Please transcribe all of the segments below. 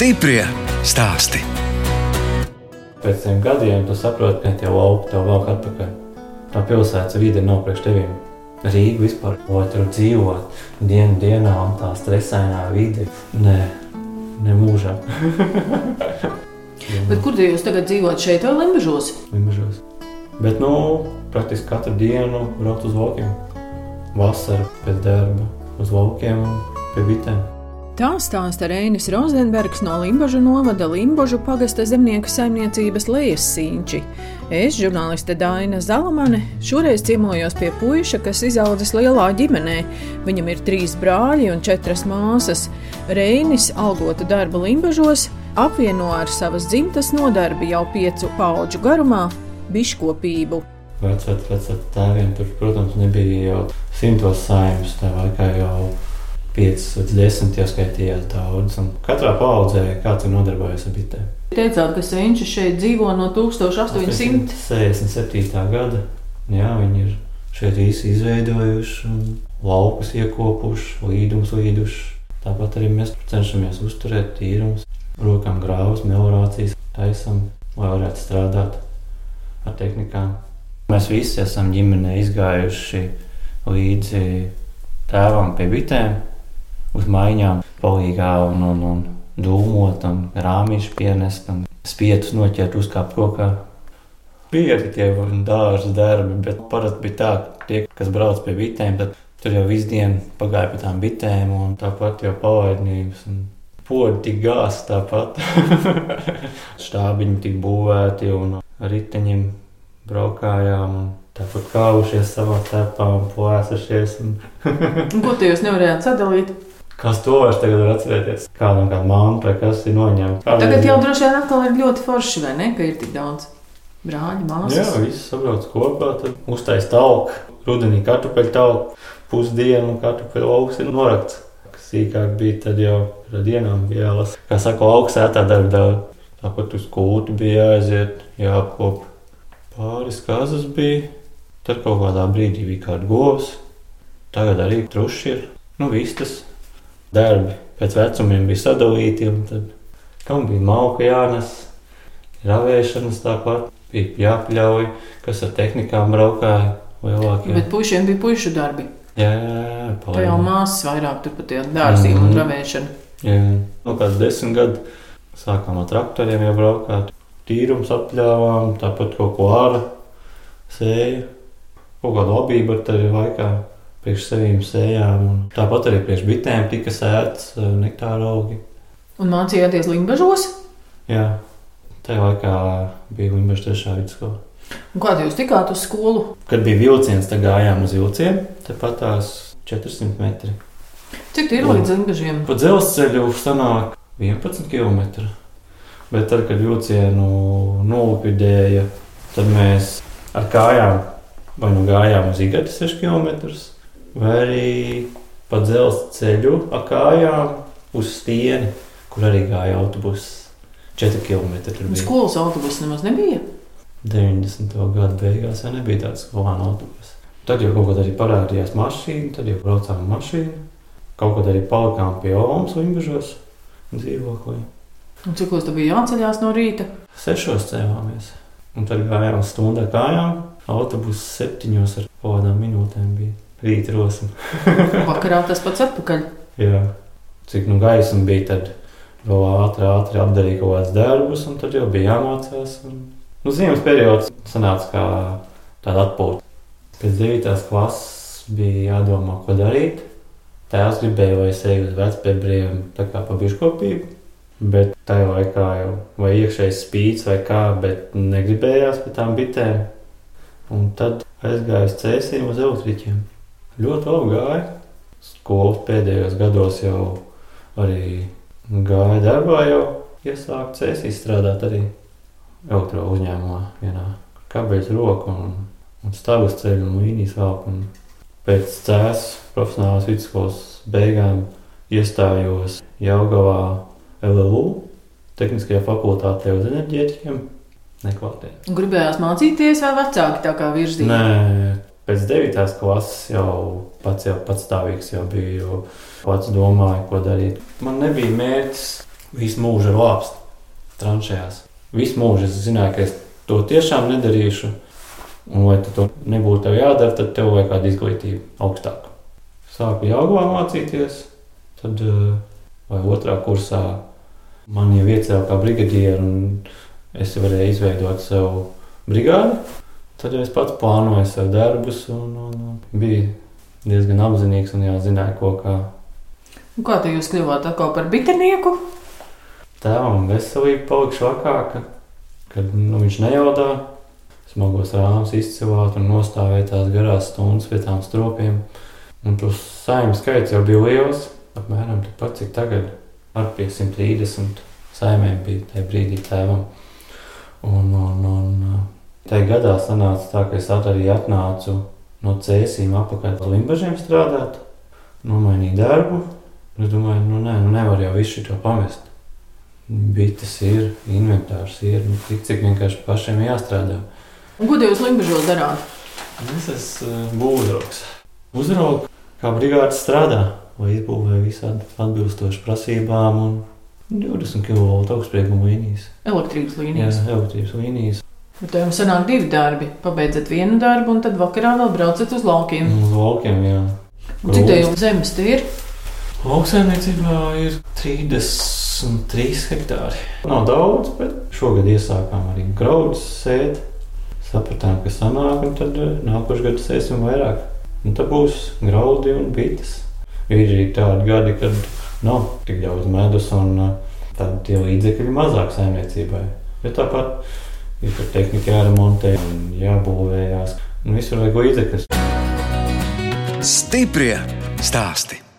Stiprie stāsti. Pēc tiem gadiem tu saproti, ka tie lauki tev vēl atpakaļ. Tā pilsētas vide nav priekš tevīm. Rīga vispār, vai tur dzīvot dienu dienā un tā stresainā vide. Nē, ne mūžā. Bet kur jūs tagad dzīvojat? Šeit vai Limbažos? Limbažos. Bet, nu, praktiski katru dienu braukt uz laukiem. Vasarā pēc darba uz laukiem un pie bitēm. Tā stāsta Reinis Rozenbergs no Limbaģa novada Limbaģu pagasta zemnieku saimniecības lejas sīņķi. Es, žurnāliste Daina Zalamane, šoreiz ciemojos pie puiša, kas izaudzis lielā ģimenē. Viņam ir trīs brāļi un četras māsas. Reinis algotu darbu Limbažos apvieno ar savas dzimtas nodarbi jau piecu pauģu garumā - biškopību. Vecāki, vecāki tēviem tur, protams, nebija jau simtos saimnes, tā laikā jau 5 līdz 10 jau skaitījās daudz. Katrā paudzē kāds ir nodarbojies ar bitēm. Teicāt, ka Senčs šeit dzīvo no 1867. gada. Jā, viņi ir šeit visi izveidojuši, laukus iekopuši, līdumus līduši. Tāpat arī mēs cenšamies uzturēt tīrumus, rokām grāvas, meliorācijas, taisam, lai varētu strādāt ar tehnikām. Mēs visi esam ģimenē izgājuši līdzi tēvam pie bitēm uz maiņām, palīgā un, un, un dūmot, un rāmīšu pienest, un spietus noķert uzkāpt kokā. Bija arī tie dārza darbi, bet parasti bija tā, ka tie, kas brauc pie bitēm, tad tur jau visu dienu pagāja pie tām bitēm, un tāpat jau palaidnības. Podi tika gāzti tāpat. Štābiņi tika būvēti un riteņiem braukājām. Un tāpat kāvušies savā cepā un plēsušies. Un... Ko jūs nevarējāt sadalīt? Kas to vairs tagad var atcerēties? Kādam kā mantu vai kas ir noņemts. Tagad jau droši vien atkal ir ļoti forši, vai ne, ka ir tik daudz brāļu, māsas. Jā, visi sabrauc kopā, tad uztais talku, rudenī kartupeļu talku, pusdienu kartupeļu augs ir norakts. Kas sīkāk bija, tad jau dienām bija jālasa. Kā saka, augstsētā darba daudz. Tāpat uz kūtu bija jāaiziet, jāapkop. Pāris kazas bija, tad kaut kādā brīdī bija kāda govs. Tagad arī truši ir, nu vistas darbi pēc vecumiem bija sadalīti. Kam bija malka jānes, ravēšanas tāpat bija jāpļauj, kas ar tehnikām braukāja lielākie. Bet pušiem bija pušu darbi. Jā, jā, jā. Tā jau māsas vairāk tur pat dārziem mm -hmm. un mhm. ravēšana. Jā, nu kāds desmit gadu sākām ar traktoriem jau braukāt. Tīrums apļāvām, tāpat kaut ko ārā sēja. Kaut kādu labību ar tevi laikā priekš sevīm sējām. Tāpat arī priekš bitēm tika sēts eh, nektāra augi. Un mācījāties Limbažos? Jā, tajā laikā bija Limbažas trešā vidusskola. Un kā jūs tikāt uz skolu? Kad bija vilciens, tad gājām uz vilcienu, tepat tās 400 metri. Cik ir līdz Limbažiem? Pa dzelzceļu sanāk 11 km. Bet tad, kad vilcienu nolikvidēja, tad mēs ar kājām vai nu gājām uz Igatu 6 km, vai arī pa dzelzceļu ar kājām uz stieni, kur arī gāja autobuss. 4 km. Skolas autobuss nemaz nebija. 90. gada beigās jau nebija tāds skolāna autobuss. Tad jau kaut kad arī parādījās mašīna, tad jau braucām mašīnu. Kaut kad arī palikām pie Omas Limbažos dzīvoklī. Un cik tas bija jāceļās no rīta? Sešos cēlāmies. Un tad gājām stundā kājām. Autobuss septiņos ar kaut kādām minūtēm bija rīta rosme. Vakarā tas pats atpakaļ. Jā, cik nu gaisma bija, tad vēl ātri, ātri apdarīja kaut kādus darbus, un tad jau bija jāmācās. Un... Nu, ziemas periods sanāca kā tāda atpūta. Pēc 9. klases bija jādomā, ko darīt. Tēvs gribēja, lai es eju uz vecpēbriem, tā kā pa biškopību. Bet tajā laikā jau vai iekšējais spīts vai kā, bet negribējās pēc tām bitēm. Un tad aizgāju uz cēsīm uz elektriķiem. Ļoti labi gāja. Skolas pēdējos gados jau arī gāja darbā, jau iesāku cēsīs strādāt arī elektro uzņēmumā vienā kabeļas roku un, un stāvus ceļu un līnijas. Un pēc cēs profesionālās vidusskolas beigām iestājos Jaugavā LLU Tehniskajā fakultātē uz enerģētiķiem. Nekvalitāte. Gribējās mācīties, vai vecāki tā kā virzīja? Nē, Pēc 9. klases jau pats jau patstāvīgs jau biju, pats domāju, ko darīt. Man nebija mērķis visu mūžu ar lāpstu tranšējās. Visu mūžu es zināju, ka es to tiešām nedarīšu. Un, lai to nebūtu jādara, tad tev vajag kādu izglītību augstāku. Sāku jāguvā mācīties, tad eh, vai otrā kursā man jau iecēla kā brigadieru, un es varēju izveidot sev brigādi. Tad es pats plānoju sev darbus, un, un, un bija diezgan apzinīgs un jau zināju, ko kā. Un kā tu jūs kļuvāt atkal par bitinieku? Tēvam veselība palika švakāka, kad nu, viņš nejaudā. Smagos rāmus izcēlāt un nostāvēt tās garās stundas pie tām stropiem. Un tos saimnu skaits jau bija liels, apmēram tikpat, cik tagad ar pie 130 saimēm bija tajā brīdī tēvam. Un, un, un tajā gadā sanāca tā, ka es arī atnācu no cēsīm apakaļ uz limbažiem strādāt, nomainīju darbu. Es domāju, nu nē, nu nevar jau visu šo pamest. Bites ir, inventārs ir, nu, tik cik vienkārši pašiem jāstrādā. Un ko jūs limbažos darāt? Es esmu būvnieks. Uzraugu, kā brigāde strādā, lai izbūvē visādi atbilstoši prasībām un 20 kV augstsprieguma līnijas. Elektrības līnijas. Jā, elektrības līnijas. Bet tev sanāk divi darbi. Pabeidzat vienu darbu, un tad vakarā vēl braucat uz laukiem. Uz laukiem, jā. Un Cik tev zemes te ir? Lauksaimniecībā ir 33 hektāri. Nav daudz, bet šogad iesākām arī graudus sēt. Sapratām, ka sanāk, un tad eh, nākošais gads sēsim vairāk. Un tad būs graudi un bites. Ir arī tādi gadi, kad nav tik daudz medus, un eh, tad tie līdzekļi ir mazāk saimniecībai. Bet tāpat ir tur tehnika jāremontē jābūvējās. Un visur vajag līdzekļus. Stiprie stāsti.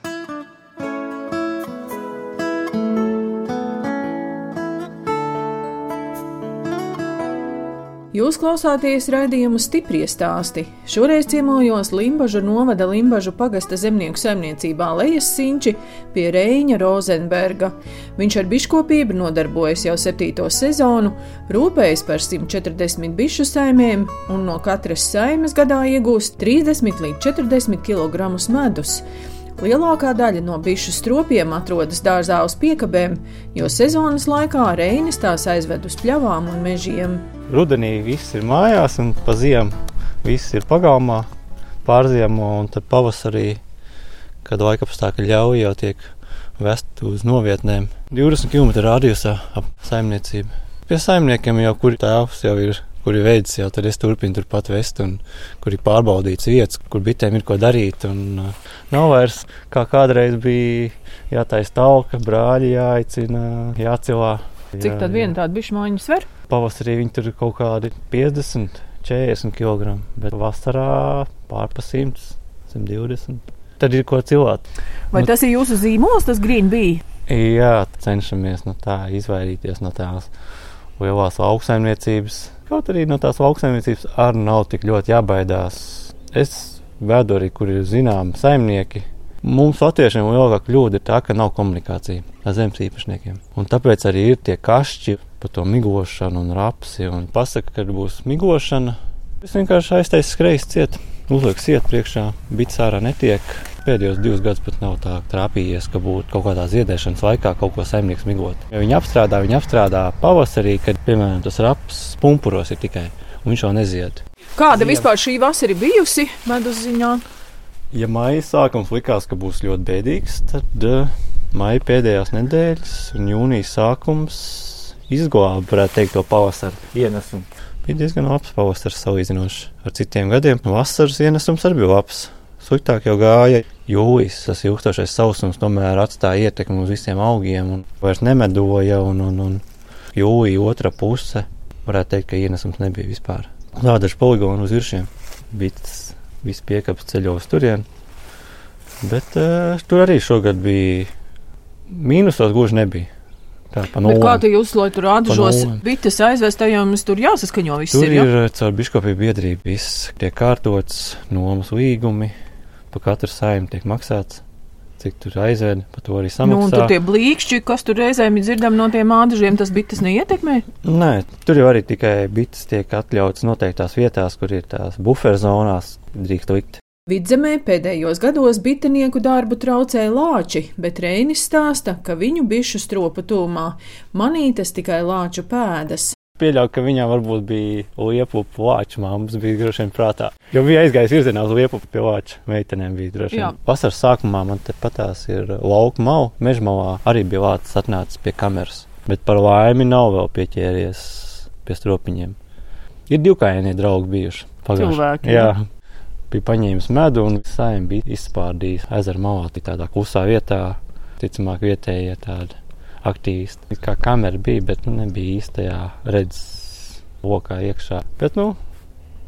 Jūs klausāties raidījumu stipri stāstī. Šoreiz ciemojos Limbaģa novada Limbaģa pagasta zemnieku saimniecībā Lejas Sinči pie Reņa Rozenberga. Viņš ar biškopību nodarbojas jau septīto sezonu, rūpējas par 140 bišu saimiem un no katras saimes gadā iegūst 30 līdz 40 kg medus. Lielākā daļa no bišu stropiem atrodas dārzā uz piekabēm, jo sezonas laikā Reinis tās aizved uz pļavām un mežiem. Rudenī viss ir mājās, un pa ziemu viss ir pagalmā, pārziemo, un tad pavasarī, kad laika apstākļi ļauj, jau tiek vest uz novietnēm. 20 km radiusā ap saimniecību. Pie saimniekiem jau, kur tēvs jau ir, kur ir veids, jau tad es turpinu turpat vest, un kur ir pārbaudīts vietas, kur bitēm ir ko darīt. Un, uh, nav vairs kā kādreiz bija jātaisa talka, brāļi jāicina, jācilā. Cik tad viena tāda bišu mājiņa sver? Pavasarī viņi tur kaut kādi 50, 40 kg, bet vasarā pārpa 100, 120. Tad ir ko cilāt. Vai nu, tas ir jūsu zīmols, tas green bija? Jā, cenšamies no tā izvairīties no tās lielās lauksaimniecības. Kaut arī no tās lauksaimniecības arī nav tik ļoti jābaidās. Es vedu arī, kur ir zināmi saimnieki, Mums latviešiem lielākā kļūda ir tā, ka nav komunikācija ar zemes īpašniekiem. Un tāpēc arī ir tie kašķi par to migošanu un rapsi. Un pasaka, kad būs migošana, es vienkārši aiztaisu skrejas ciet, uzliek ciet priekšā, bits ārā netiek. Pēdējos divus gadus pat nav tā trāpījies, ka būtu kaut kādā ziedēšanas laikā kaut ko saimnieks migot. Ja viņi apstrādā, viņi apstrādā pavasarī, kad, piemēram, tas raps pumpuros ir tikai, un viņš jau nezied. Kāda Zied. vispār šī vasara bijusi medus ziņā? Ja maija sākums likās, ka būs ļoti bēdīgs, tad uh, maija pēdējās nedēļas un jūnijas sākums izglāba, varētu teikt, to pavasara ienesumu. Bija diezgan labs pavasars salīdzinoši ar citiem gadiem. Vasaras ienesums arī bija labs. Sliktāk jau gāja jūlijas, tas ilgstošais sausums tomēr atstāja ietekmi uz visiem augiem un vairs nemedoja. Un, un, un jūlija otra puse varētu teikt, ka ienesums nebija vispār. Lādažu poligonu uz viršiem. Bija viss piekāpes ceļos turien. Bet uh, tur arī šogad bija mīnusos, gluži nebija. Tā, kā tu lai tur atžos bites aizvestējums, tur jāsaskaņo viss tur ir? Ir ja? caur biškopību biedrību, viss tiek kārtots, nomas līgumi, pa katru saimnu tiek maksāts cik tur aizēda, par to arī samaksā. Nu, un tur tie blīkšķi, kas tur reizēm ir dzirdami no tiem ādažiem, tas bites neietekmē? Nē, tur jau arī tikai bites tiek atļautas noteiktās vietās, kur ir tās buferzonās, drīkst likt Vidzemē pēdējos gados bitinieku darbu traucēja lāči, bet Reinis stāsta, ka viņu bišu stropu tūmā manītas tikai lāču pēdas. Pieļauju, ka viņām varbūt bija liepupu lāču māmas, bija droši vien prātā. Jo bija aizgājis virzienā uz liepupu pie lāču meitenēm. Bija droši Jā. vien. Vasaras sākumā man te patās ir lauka mala, mežmalā arī bija lācis atnācis pie kameras. Bet par laimi nav vēl pieķēries pie stropiņiem. Ir divkājēnie draugi bijuši. pagājuši- Jā. jā. Bija paņēmis medu un saimē bija izspārdījis ezera malā, tādā klusā vietā. Ticamāk, vietējie tādi aktīvisti. It Kā kamera bija, bet nu, nebija īstajā redzes lokā iekšā. Bet, nu,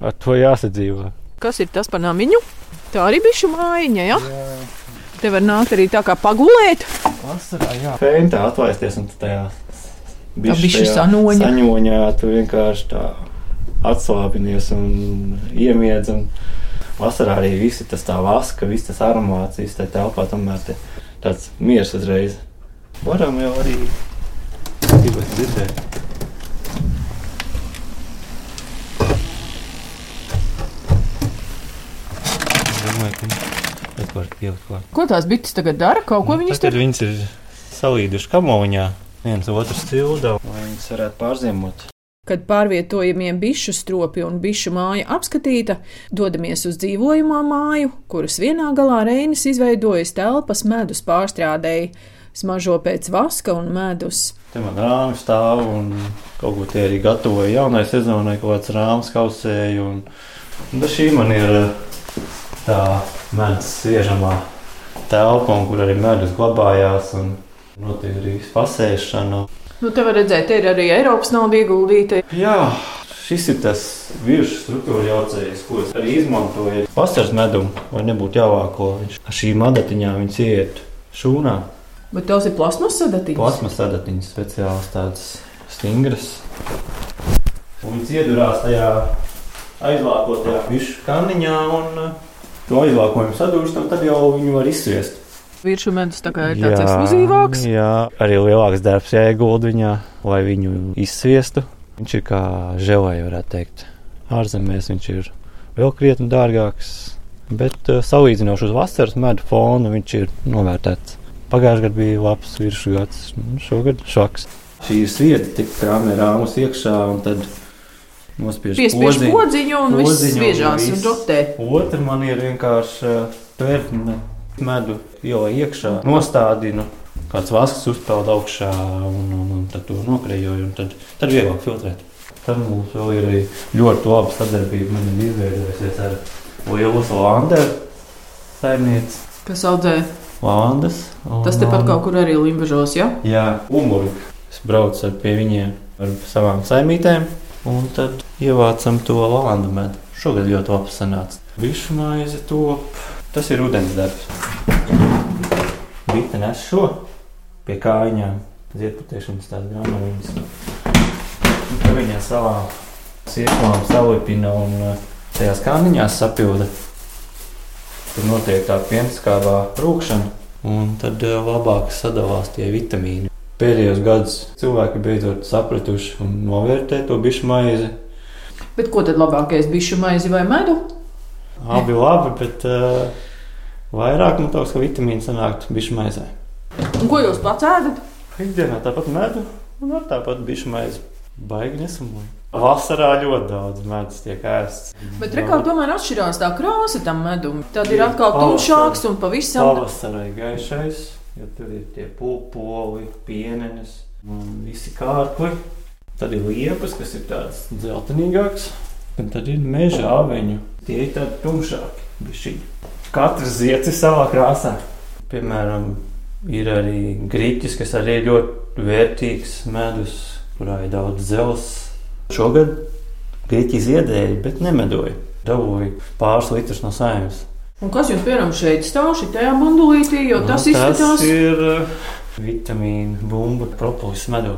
ar to jāsadzīvo. Kas ir tas par namiņu? Tā arī bišu mājiņa, ja? Te var nākt arī tā kā pagulēt. Vasarā, jā. Fēntā atlaisties un tu tajā Tā bišķi sanoņa. Saņoņā tu vienkārši tā atslābinies un iemiedz. Un vasarā arī viss tas tā vaska, viss tas aromāts, viss tā telpā tomēr te tāds miers uzreiz. Varam jau arī dzīvot dzirdēt. Ko tās bites tagad dara? Kaut ko viņas Tad tur viņas ir salīduši kamoņā. Viens otrs cilda, lai viņas varētu pārziemot. Kad pārvietojamie bišu stropi un bišu māja apskatīta, dodamies uz dzīvojamā māju, kuras vienā galā Reinis izveidojis telpas medus pārstrādēji, smažo pēc vaska un medus. Te man rāmji stāv un kaut ko tie arī gatavoja jaunai sezonai, kaut kāds rāms kausēju. Un, un šī man ir eh, tā medus sviežamā telpa, kur arī medus glabājās. Un notiek arī pasēšana. Nu, te var redzēt, te ir arī Eiropas nauda ieguldīta. Jā, šis ir tas virsmas struktūra jaucējs, ko es arī izmantoju. Vasaras medumu, lai nebūtu jāvāko. Viņš ar šīm adatiņām viņš iet šūnā. Bet tās ir plasmas sadatiņas. Plasmas adatiņas speciāls tādas stingras. Un viņas iedurās tajā aizvākotajā višu kanniņā un uh, to aizvākojumu sadūrstam, tad jau viņu var izsviest. Virsmu medus tā kā ir tāds ekskluzīvāks. Jā, arī lielāks darbs jāiegulda viņā, lai viņu izsviestu. Viņš ir kā žēlai, varētu teikt. Ārzemēs viņš ir vēl krietni dārgāks, bet uh, salīdzinoši uz vasaras medu fonu viņš ir novērtēts. Pagājušajā gadā bija labs virsmas gads, nu, šogad švaks. Šī ir svieta, tik kamerā mums iekšā, un tad nospiež podziņu. podziņu un viss spiežās un rotē. Otra man ir vienkārši uh, tvertne medu jau iekšā, nostādinu. Kāds vasks uzpeld augšā, un, un, un tad to nokrejoju, un tad, tad vieglāk filtrēt. Tad mums vēl ir arī ļoti laba sadarbība. Man ir izveidojusies ar lielu Landeru saimnieci. Kas audzē? Un, Tas tepat um, kaut kur arī Limbažos, ja? Jā, umuri. Es braucu pie viņiem ar savām saimītēm, un tad ievācam to landu medu. Šogad ļoti labi sanāca. Višu maize top. Tas ir ūdens darbs. Bita nes šo pie kājām. Ziedputēšanas tās grāmatas. Tad viņa savā sieklām salipina un uh, tajās kāniņās sapilda. Tur notiek tā pienskābā rūkšana, un tad uh, labāk sadalās tie vitamīni. Pēdējos gados cilvēki beidzot sapratuši un novērtē to bišu maizi. Bet ko tad labākais bišu maizi vai medu? Abi labi, bet uh, vairāk man liekas, ka vitamīni sanāktu bišu maizē. Un ko jūs pats ēdat? Ikdienā tāpat medu un tāpat bišu maizi. Baigi nesamoju. Vasarā ļoti daudz medus tiek ēsts. Bet rekā tomēr atšķirās tā krāsa tam medum. Tad ir atkal tumšāks un pavisam. Pavasarī gaišais, jo tur ir tie pupoli, pienenes un visi kārkli. Tad ir liepas, kas ir tādas dzeltenīgākas, un tad ir meža aveņu. Tie ir tādi tumšāki. bišķiņi. Katrs zieds ir savā krāsā. Piemēram, ir arī grīķis, kas arī ir ļoti vērtīgs medus, kurā ir daudz dzelzs. Šogad grīķi ziedēja, bet nemedoja. Dabūja pāris litrus no saimnes. Un kas jums, piemēram, šeit stāv šajā bandulītī, jo tas Nu, izskatās. Tas ir uh, vitamīna bumba, propolis medū.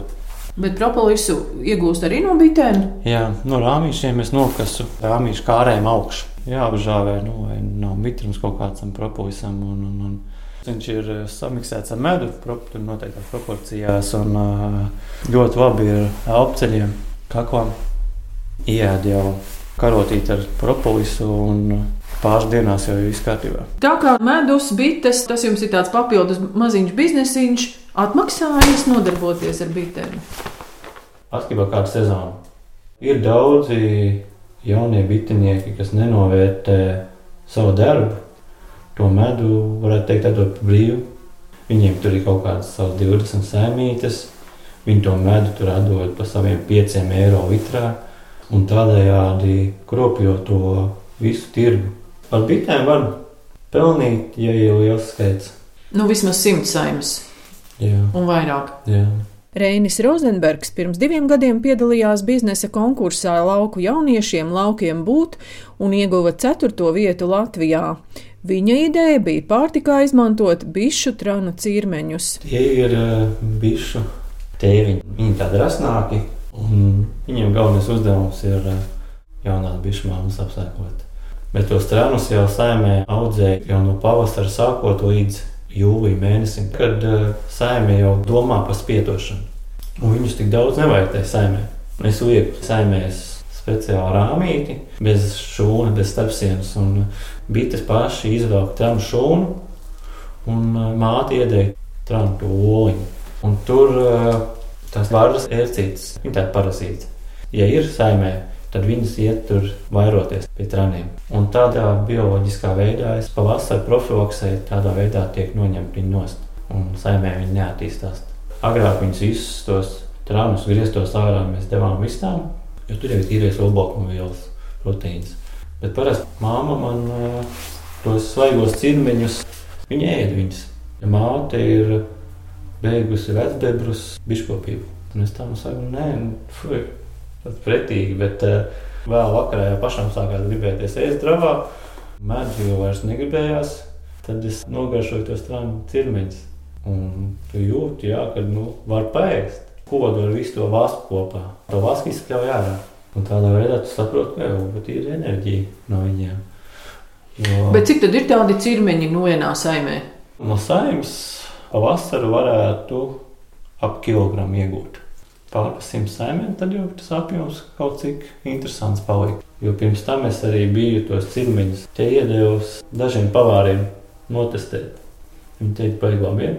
Bet propolisu iegūst arī no bitēm. Jā, no rāmīšiem es nokasu rāmīšu kārēm augšu. Jā, apžāvē, nu, vai nav mitrums kaut kāds tam propolisam. Un, un, un. Viņš ir uh, samiksēts ar medu, tur noteiktās proporcijās, un uh, ļoti labi ir elpceļiem, kaklam. Iēd jau karotīt ar propolisu un pāris dienās jau ir viss kārtībā. Tā kā medus, bites, tas jums ir tāds papildus maziņš biznesiņš, atmaksājas nodarboties ar bitēm. Atkarībā no kāda sezona. Ir daudzi jaunie bitinieki, kas nenovērtē savu darbu. To medu varētu teikt, atdot brīvu. Viņiem tur ir kaut kādas savas 20 sēmītes. Viņi to medu tur atdod par saviem 5 eiro litrā un tādējādi kropļo to visu tirgu. Ar bitēm var pelnīt, ja ir liels skaits. Nu, vismaz simt saimnes Jā, un vairāk. jā. Reinis Rozenbergs pirms diviem gadiem piedalījās biznesa konkursā lauku jauniešiem laukiem būt un ieguva ceturto vietu Latvijā. Viņa ideja bija pārtikā izmantot bišu tranu cīrmeņus. Tie ir uh, bišu tēviņi. Viņi tādi rasnāki, un viņiem galvenais uzdevums ir uh, jaunās bišu māmas apsēkot. Bet tos trānus jau saimē audzēja jau no pavasara sākot līdz jūlijā mēnesim, kad uh, saimē jau domā par spietošanu. Un viņus tik daudz nevajag tajā saimē. Es lieku saimēs speciāli rāmīti, bez šūna, bez starpsienas. Un bites paši izvelk trānu šūnu, un uh, māte iedēja trānu to oliņu. Un tur uh, tās varas ērcītas, viņa tāda parasīta. Ja ir saimē, tad viņas iet tur vairoties pie traniem. Un tādā bioloģiskā veidā es pavasarī profilaksēju, tādā veidā tiek noņemti viņi nost. Un saimē viņi neattīstās. Agrāk viņus visus tos tranus grieztos ārā mēs devām vistām, jo tur jau ir tīrais olbaltumvielas proteīns. Bet parasti māma man uh, tos svaigos cirmeņus, viņa ēd viņus. Ja māte ir beigusi vecbebrus biškopību, un es tam saku, nē, nu, fuj, tas pretīgi, bet uh, vēl vakarā jau pašam sākās gribēties ēst dravā. Mēģi jau vairs negribējās, tad es nogaršoju tos strānu cirmeņus. Un tu jūti, jā, ka nu, var paēst. Kodu ar visu to vasku kopā. To vasku izspļauj ārā. Un tādā veidā tu saproti, ka jau ir enerģija no viņiem. Jo Bet cik tad ir tādi cirmeņi no vienā saimē? no saimnes pavasara varētu ap kilogramu iegūt. Pār simt saimēm, tad jau tas apjoms kaut cik interesants paliek. Jo pirms tam es arī biju tos cirmeņus te iedevis dažiem pavāriem notestēt. Viņi teica, ka labi,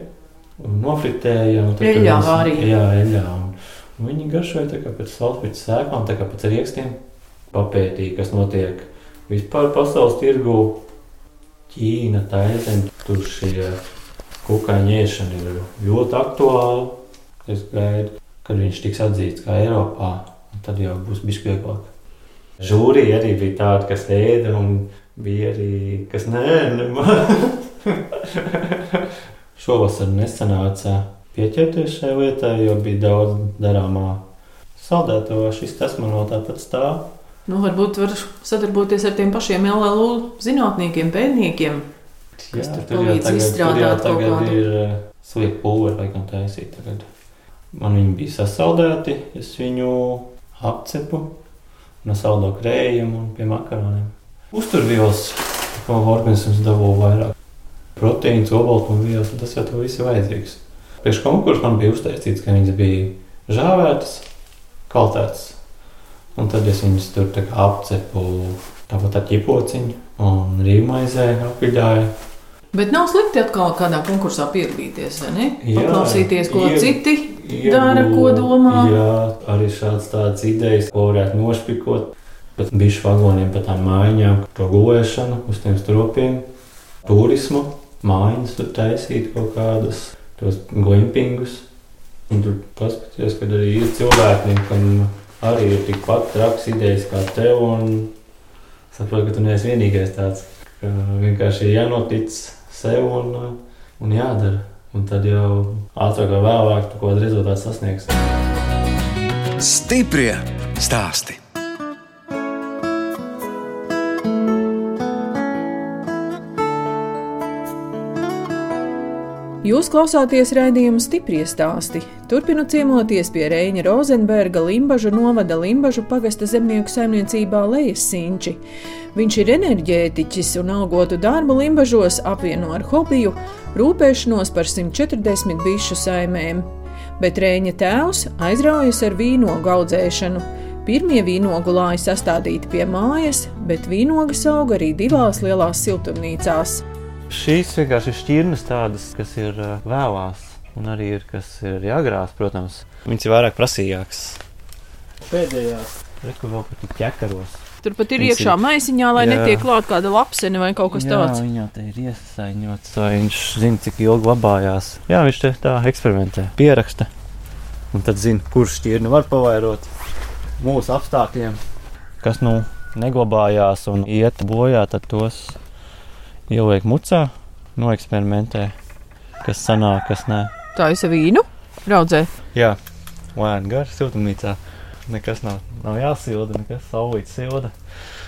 un nofritēja. un Eļļā vārīja. Jā, eļļā. Un, un viņi garšoja tā kā pēc salsviņas sēklām, tā kā pēc riekstiem. Papētīja, kas notiek vispār pasaules tirgū. Ķīna, Taizeme, tur šie kukaiņu ēšana ir ļoti aktuāla. Es gaidu, kad viņš tiks atzīts kā Eiropā, tad jau būs bijis vieglāk. Žūrija arī bija tāda, kas ēda, un bija arī kas nē, nemaz. Šovasar nesanāca pieķerties šai lietai, jo bija daudz darāmā saldētavā. Šis tas man vēl tāpat stāv. Nu, varbūt var sadarboties ar tiem pašiem LLU zinātniekiem, pētniekiem. Kas tur jau palīdz tagad, tur jau tagad kādu- ir eh, slieka pulveri, laikam taisīt. Tagad. Man viņi bija sasaldēti, es viņu apcepu, nesaldo krējumu un pie makaroniem. Uzturvielas, ko organisms dabū vairāk. Proteīns, obaltumvielas, un tas jau tur viss ir vajadzīgs. Priekš konkursu man bija uztaisīts, ka viņas bija žāvētas, kaltētas. Un tad es viņus tur apcepu tāpat ar ķipociņu un rīmaizē apiļāju. Bet nav slikti atkal kādā konkursā piedalīties, vai ne? Jā, Paklausīties, ko ie- citi Iegū- dara, ko domā. Jā, arī šādas tādas idejas, ko varētu nošpikot. Bet bišu vagoniem pa tām mājām, to gulēšanu uz tiem stropiem, turismu, mājas tur taisīt kaut kādas, tos glimpingus. Un tur paskaties, kad arī ir cilvēki, kam arī ir tikpat traks idejas kā tev. Un saprotu, ka tu neesi vienīgais tāds, ka vienkārši ir jānotic sev un, un jādara. Un tad jau ātrāk vai vēlāk tu kaut kādu rezultātu sasniegsi. Stiprie stāsti. Jūs klausāties raidījuma stipri stāstī. Turpinu ciemoties pie Reņa Rozenberga Limbažu novada Limbažu pagasta zemnieku saimniecībā Lejas Sinči. Viņš ir enerģētiķis un algotu darbu Limbažos apvieno ar hobiju, rūpēšanos par 140 bišu saimēm. Bet Reņa tēvs aizraujas ar vīnogu audzēšanu. Pirmie vīnogu lāji sastādīti pie mājas, bet vīnogas aug arī divās lielās siltumnīcās. Šīs vienkārši ir šķirnes tādas, kas ir uh, vēlās, un arī ir, kas ir arī agrās, protams. Viņas ir vairāk prasīgākas. Pēdējās, reku vēl pat ķekaros. Tur pat ir Viņas iekšā ir- maisiņā, lai Jā. netiek klāta kāda lapsene vai kaut kas Jā, tāds. viņā te ir iesaņots, vai viņš zina, cik ilgi glabājās. Jā, viņš te tā eksperimentē, pieraksta. Un tad zina, kurš šķirni var pavairot mūsu apstākļiem. Kas nu neglabājās un iet bojā, tad tos ieliek mucā, noeksperimentē, kas sanāk, kas nē. Tā ir vīnu raudzē. Jā, lēni gar siltumnīcā. Nekas nav, nav jāsilda, nekas saulīt silda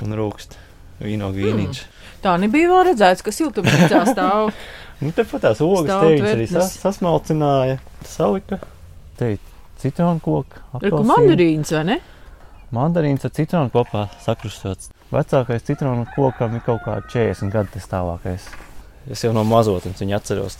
un rūkst vīno vīniņš. Tā nebija vēl redzēts, ka siltumnīcā stāv. Nu, Tepat tās ogas teiks, arī sas, sasmalcināja, salika. Te ir citronu koks, Reku mandarīns, vai ne? Mandarīns ar citronu kopā sakrustots. Vecākais citronu kokam ir kaut kāda 40 gadu tas tālākais. Es jau no mazotnes viņu atceros.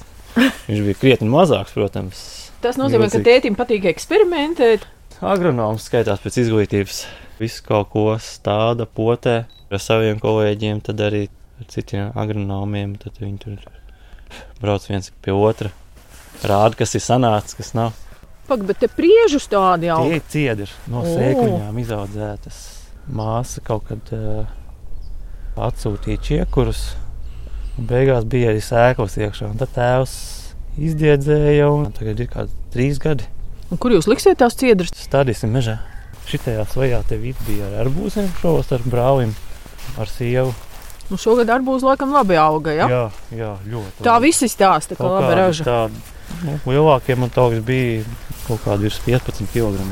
Viņš bija krietni mazāks, protams. Tas nozīmē, ka Milzīgs. tētim patīk eksperimentēt. Agronoms skaitās pēc izglītības. Visu kaut ko stāda, potē ar saviem kolēģiem, tad arī ar citiem agronomiem. Tad viņi tur brauc viens pie otra. Rāda, kas ir sanācis, kas nav. Pak, bet te priežu stādi jau. Tie ir ciedri no sēkliņām izaudzētas. Māsa kaut kad uh, atsūtīja čiekurus. Beigās bija arī sēklas iekšā. Tad tēvs izdiedzēja, un tagad ir kādi trīs gadi. Un Kur jūs liksiet tās ciedras? Stādīsim mežā. Šitajā svajā te vidu bija ar arbūziem šovas ar brālim, ar sievu. Nu, šogad arbūs laikam labi auga, ja? jā, jā ļoti. Tā labi. visi stāsta, ka labi raža. Tādi, nu, lielākie man tauks bija kaut kādi virs 15 kg.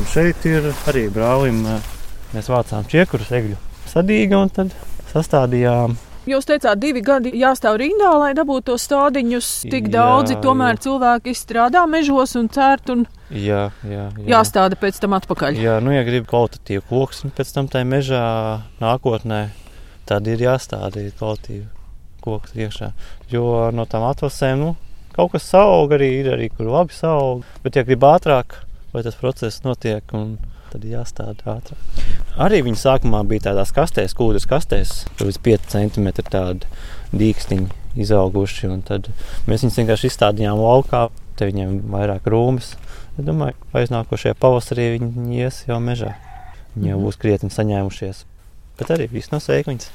Un šeit ir arī brālim. eh, Mēs vācām čiekurus, egļu sadīga un tad sastādījām. Jūs teicāt, divi gadi jāstāv rindā, lai dabūtu tos stādiņus. Tik Jā, daudzi tomēr jā. cilvēki strādā mežos un cērt un Jā, jā, jā. jāstāda pēc tam atpakaļ. Jā, nu, ja grib kvalitatīvu koku, pēc tam tajā mežā nākotnē, tad ir jāstāda arī kvalitīva koks iekšā. Jo no tām atlasēm, nu, kaut kas saug arī ir, arī kur labi saug. Bet, ja grib ātrāk, lai tas process notiek, un tad jāstāda ātrāk. Arī viņi sākumā bija tādās kastēs, kūdras kastēs, līdz 5 cm tādi dīkstiņi izauguši. un Tad mēs viņus vienkārši izstādījām laukā, te viņiem vairāk rūmas. Es domāju, ka aiznākošajā pavasarī viņi ies jau mežā. Viņi jau Mhm. būs krietni saņēmušies. Bet arī viss no sēkliņas.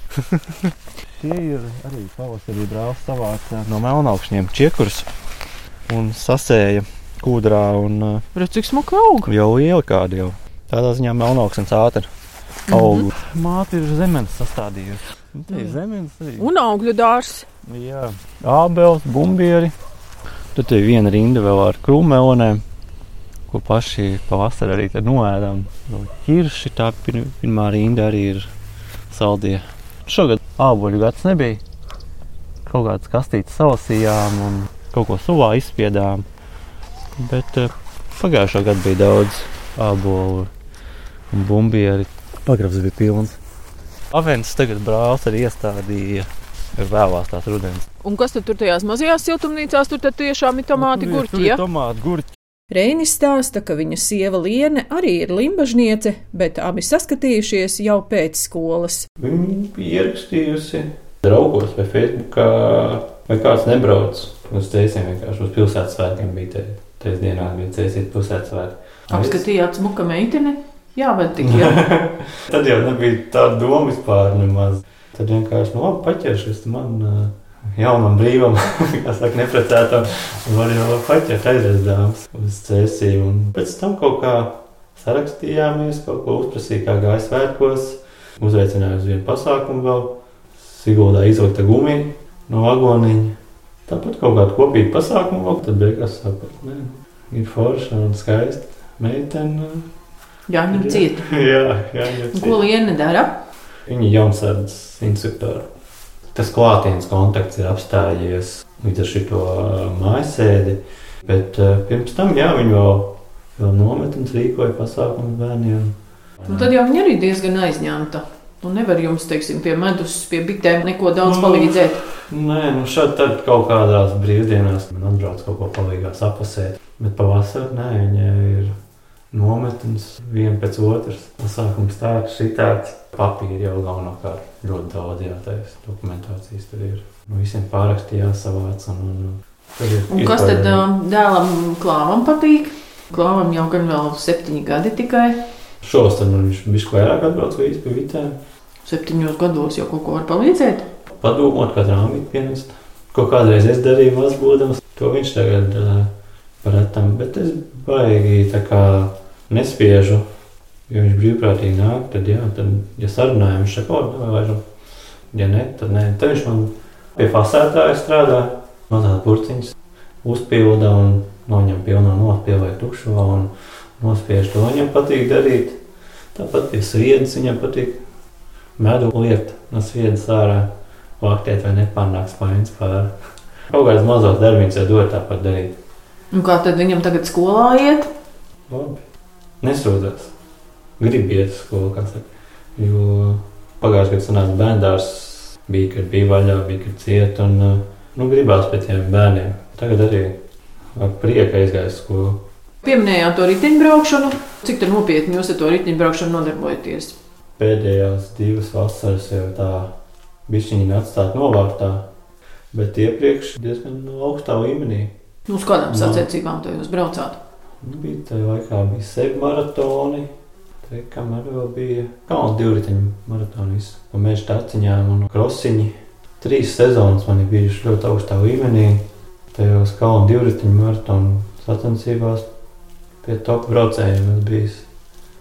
Šie ir arī pavasarī brālis savāca no melnaukšņiem čiekurus un sasēja kūdrā un uh, Redz, cik smuka auga. jau liela kāda jau. Tādā ziņā melnauksnes ātri aug. Māte ir zemes sastādījusi. Te ir Mhm. zemes arī. Un augļu dārs. Jā, ābels, bumbieri. Tad ir viena rinda vēl ar krūmēlēm, ko paši pavasarī arī noēdam. No Hirši tā pir pirmā rinda arī ir saldie. Šogad āboļu gads nebija. Kaut kādas kastītes salasījām un kaut ko suvā izspiedām. Bet uh, pagājušā gada bija daudz ābolu un bumbieri. Pagrabs bija pilns. Avens tagad brālis arī iestādīja vēlās tās rudens. Un kas tad tur tajās mazajās siltumnīcās? Tur tad tiešām ir tomāti, Nu, gurķi. Ja? Tomāti, gurķi. Reinis stāsta, ka viņa sieva Liene arī ir limbažniece, bet abi saskatījušies jau pēc skolas. Viņa bija ierakstījusi draugos vai Facebookā, vai kāds nebrauc uz ceļiem. Vienkārši uz pilsētas svētkiem bija tais dienā, bija ceļš pilsētas svētki. Apskatījāt smuka meiteni? Jā, bet tik jau. Tad jau nebija tāda doma vispār nemaz. Tad vienkārši, nu, labi, paķeršos man jaunam brīvam, kā saka, neprecētam, var jau paķert aizreiz dāmas uz cēsīm. Un pēc tam kaut kā sarakstījāmies, kaut ko uzprasīja, kā gāja svētkos, uzveicināja uz vienu pasākumu vēl, Siguldā izvilkta gumija no vagoniņa. Tāpat kaut kādu kopīgu pasākumu vēl, tad beigās sapratu, ir forša un skaista meitene. Jā, viņa cieta. jā, jā, jā. Un Ko Liene dara? Viņa ir jaunsardzes instruktora. Tas klātienes kontakts ir apstājies līdz ar šo mājasēdi. Bet pirms tam, jā, viņi vēl, vēl nometnes rīkoja pasākumu bērniem. Nu, tad jau viņa arī diezgan aizņemta. Nu, nevar jums, teiksim, pie medus, pie bitēm neko daudz Nu. palīdzēt. Nē, nu šādi tad kaut kādās brīvdienās man atbrauc kaut ko palīgā sapasēt. Bet pavasarī nē, viņa ir nometnes, viena pēc otras. Pasākums tāds, šitāds. Papīri jau galvenokārt ļoti daudz jātaisa. Dokumentācijas tur ir. Nu, visiem pāraksti jāsavāc. Un, un, ir, un kas tad dēlam klāvam patīk? Klāvam jau gan vēl septiņi gadi tikai. Šos tad nu, viņš bišķi vairāk atbrauc līdz pie vitēm. Septiņos gados jau kaut ko var palīdzēt? Padomot, kā rāmīt pienest. Ko kādreiz es darīju mazbūdams, to viņš tagad uh, retam, bet es baigi tā kā nespiežu. Ja viņš brīvprātīgi nāk, tad, jā, tad ja sarunājam, viņš saka, o, varam. Ja nē, tad nē. Tad viņš man pie fasētāja strādā, no tāda purciņas uzpilda un noņem pilno notpildu vai tukšo un nospiež to. Viņam patīk darīt. Tāpat pie sviedas viņam patīk medu liekt no sviedas ārā, vaktēt vai nepārnāks paiņas pār. Kaut kāds mazos darbiņus jau dod tāpat darīt. Un kā tad viņam tagad skolā iet? Labi. Nesūdzas. Gribu iet uz skolu, kā saka. Jo pagājušajā gadā sanāca bērndārs, bija, kad bija vaļā, bija, kad ciet, un nu, gribās pēc tiem bērniem. Tagad arī ar prieku aizgāju uz skolu. Pieminējāt to riteņbraukšanu. Cik nopietni jūs ar to riteņbraukšanu nodarbojaties? Pēdējās divas vasaras jau tā bišķiņi atstāt novārtā, bet iepriekš diezgan augstā līmenī. Nu, uz kādām sacensībām to jūs braucāt? Nu, bija tā laikā bija sevi maratoni. Te, kamēr vēl bija kalnu divriteņu maratonis, pa meža taciņām un krosiņi. Trīs sezonas man ir bijušas ļoti augstā līmenī. Tajos kalnu divriteņu maratonu sacensībās pie top braucējiem es bijis.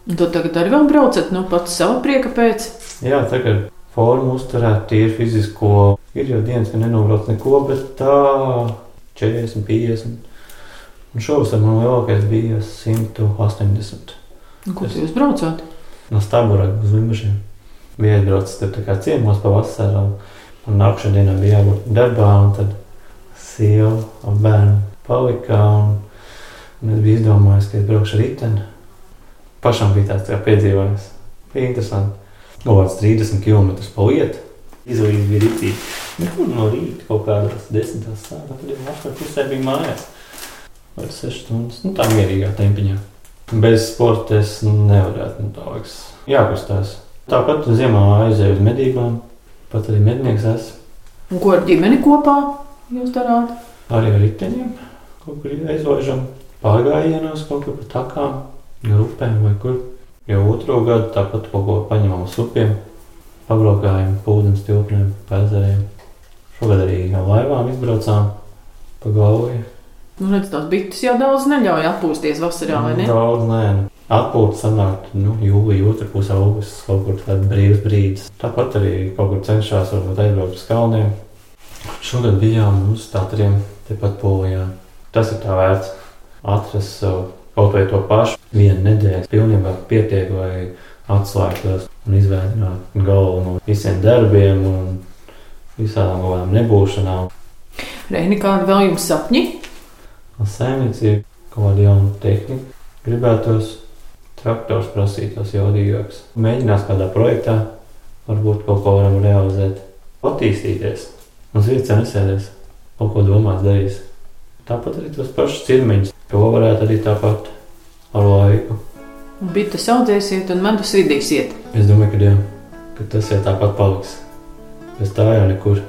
Un tu tagad arī vēl braucat, nu pats sava prieka pēc? Jā, tagad formu uzturēt, tīri fizisko. Ir jau dienas, ka nenobrauc neko, bet tā 40, 50. Un šovasar man lielākais bija 180. Un ko jūs braucāt? No Stabora uz Limbažiem. Bija aizbraucis tur kā ciemos pa vasaru. Un nākamā dienā bija jābūt darbā, un tad sieva un bērni palika. Un, es biju izdomājis, ka es braukšu riteni. Pašam bija tāds kā piedzīvojums. Bija interesanti. Kaut kāds 30 km pa lietu. Izvēlējos bija rītīgi. Nekur no rīta kaut kādas desmitās sākā, tad jau vakar pusē bija mājās. Vai 6 stundas, nu tā mierīgā tempiņā. Bez sporta es nevarētu, nu tā liekas, jākustās. Tāpat ziemā aizēju uz medībām, pat arī mednieks esmu. Un ko ar ģimeni kopā jūs darāt? Arī ar riteņiem kaut kur aizvāžam, pārgājienos kaut kur pa takām, grupēm vai kur. Jau otro gadu tāpat kaut ko paņemam uz upiem pabraukājām pa ūdens tilpnēm, pa ezeriem. Šogad arī jau laivām izbraucām pa galvu. Nu, redz, tās bites jau daudz neļauj atpūsties vasarā, vai ne? Daudz nē. Atpūta sanāk, nu, jūlijā, otrā pusē, augusts, kaut kur tāds brīvs brīdis. Tāpat arī kaut kur cenšas varbūt aizbraukt uz kalniem. Šogad bijām uz tātriem tepat polijā. Tas ir tā vērts atrast sev kaut vai to pašu. Vienu nedēļu pilnībā pietiek, lai atslēgtos un izvēlēt galvu no visiem darbiem un visām tādām nebūšanām. Reini, kādi vēl jums sapņi? Sēmniecība, kaut kāda jauna tehnika. Gribētos traktors prasītos jaudīgāks. Mēģinās kādā projektā, varbūt kaut ko varam realizēt, attīstīties. Mums vietā nesēdēs, kaut ko domās darīs. Tāpat arī tos pašus cirmiņus, to varētu arī tāpat ar laiku Un bites audzēsiet un medus vidīsiet. Es domāju, ka, jā, ka tas jau tāpat paliks. Bez tā jau nekur.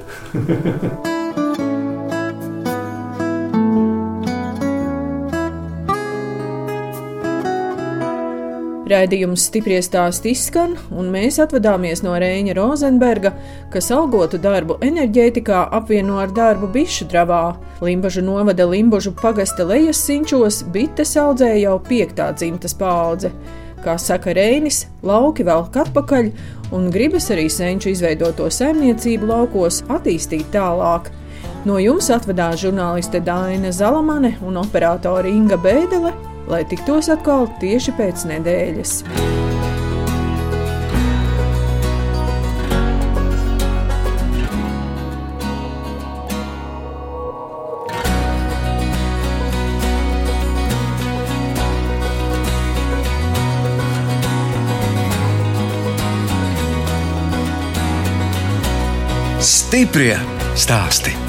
Raidījums stipri stāst izskan, un mēs atvadāmies no Rēņa Rozenberga, kas algotu darbu enerģētikā apvieno ar darbu bišu dravā. Limbažu novada Limbažu pagasta lejas sinčos bites audzēja jau piektā dzimtas paudze. Kā saka Rēnis, lauki velk atpakaļ, un gribas arī senču izveidoto saimniecību laukos attīstīt tālāk. No jums atvedās žurnāliste Dāna Zalamane un operātore Inga Bēdele lai tiktos atkal tieši pēc nedēļas. Stiprie stāstī.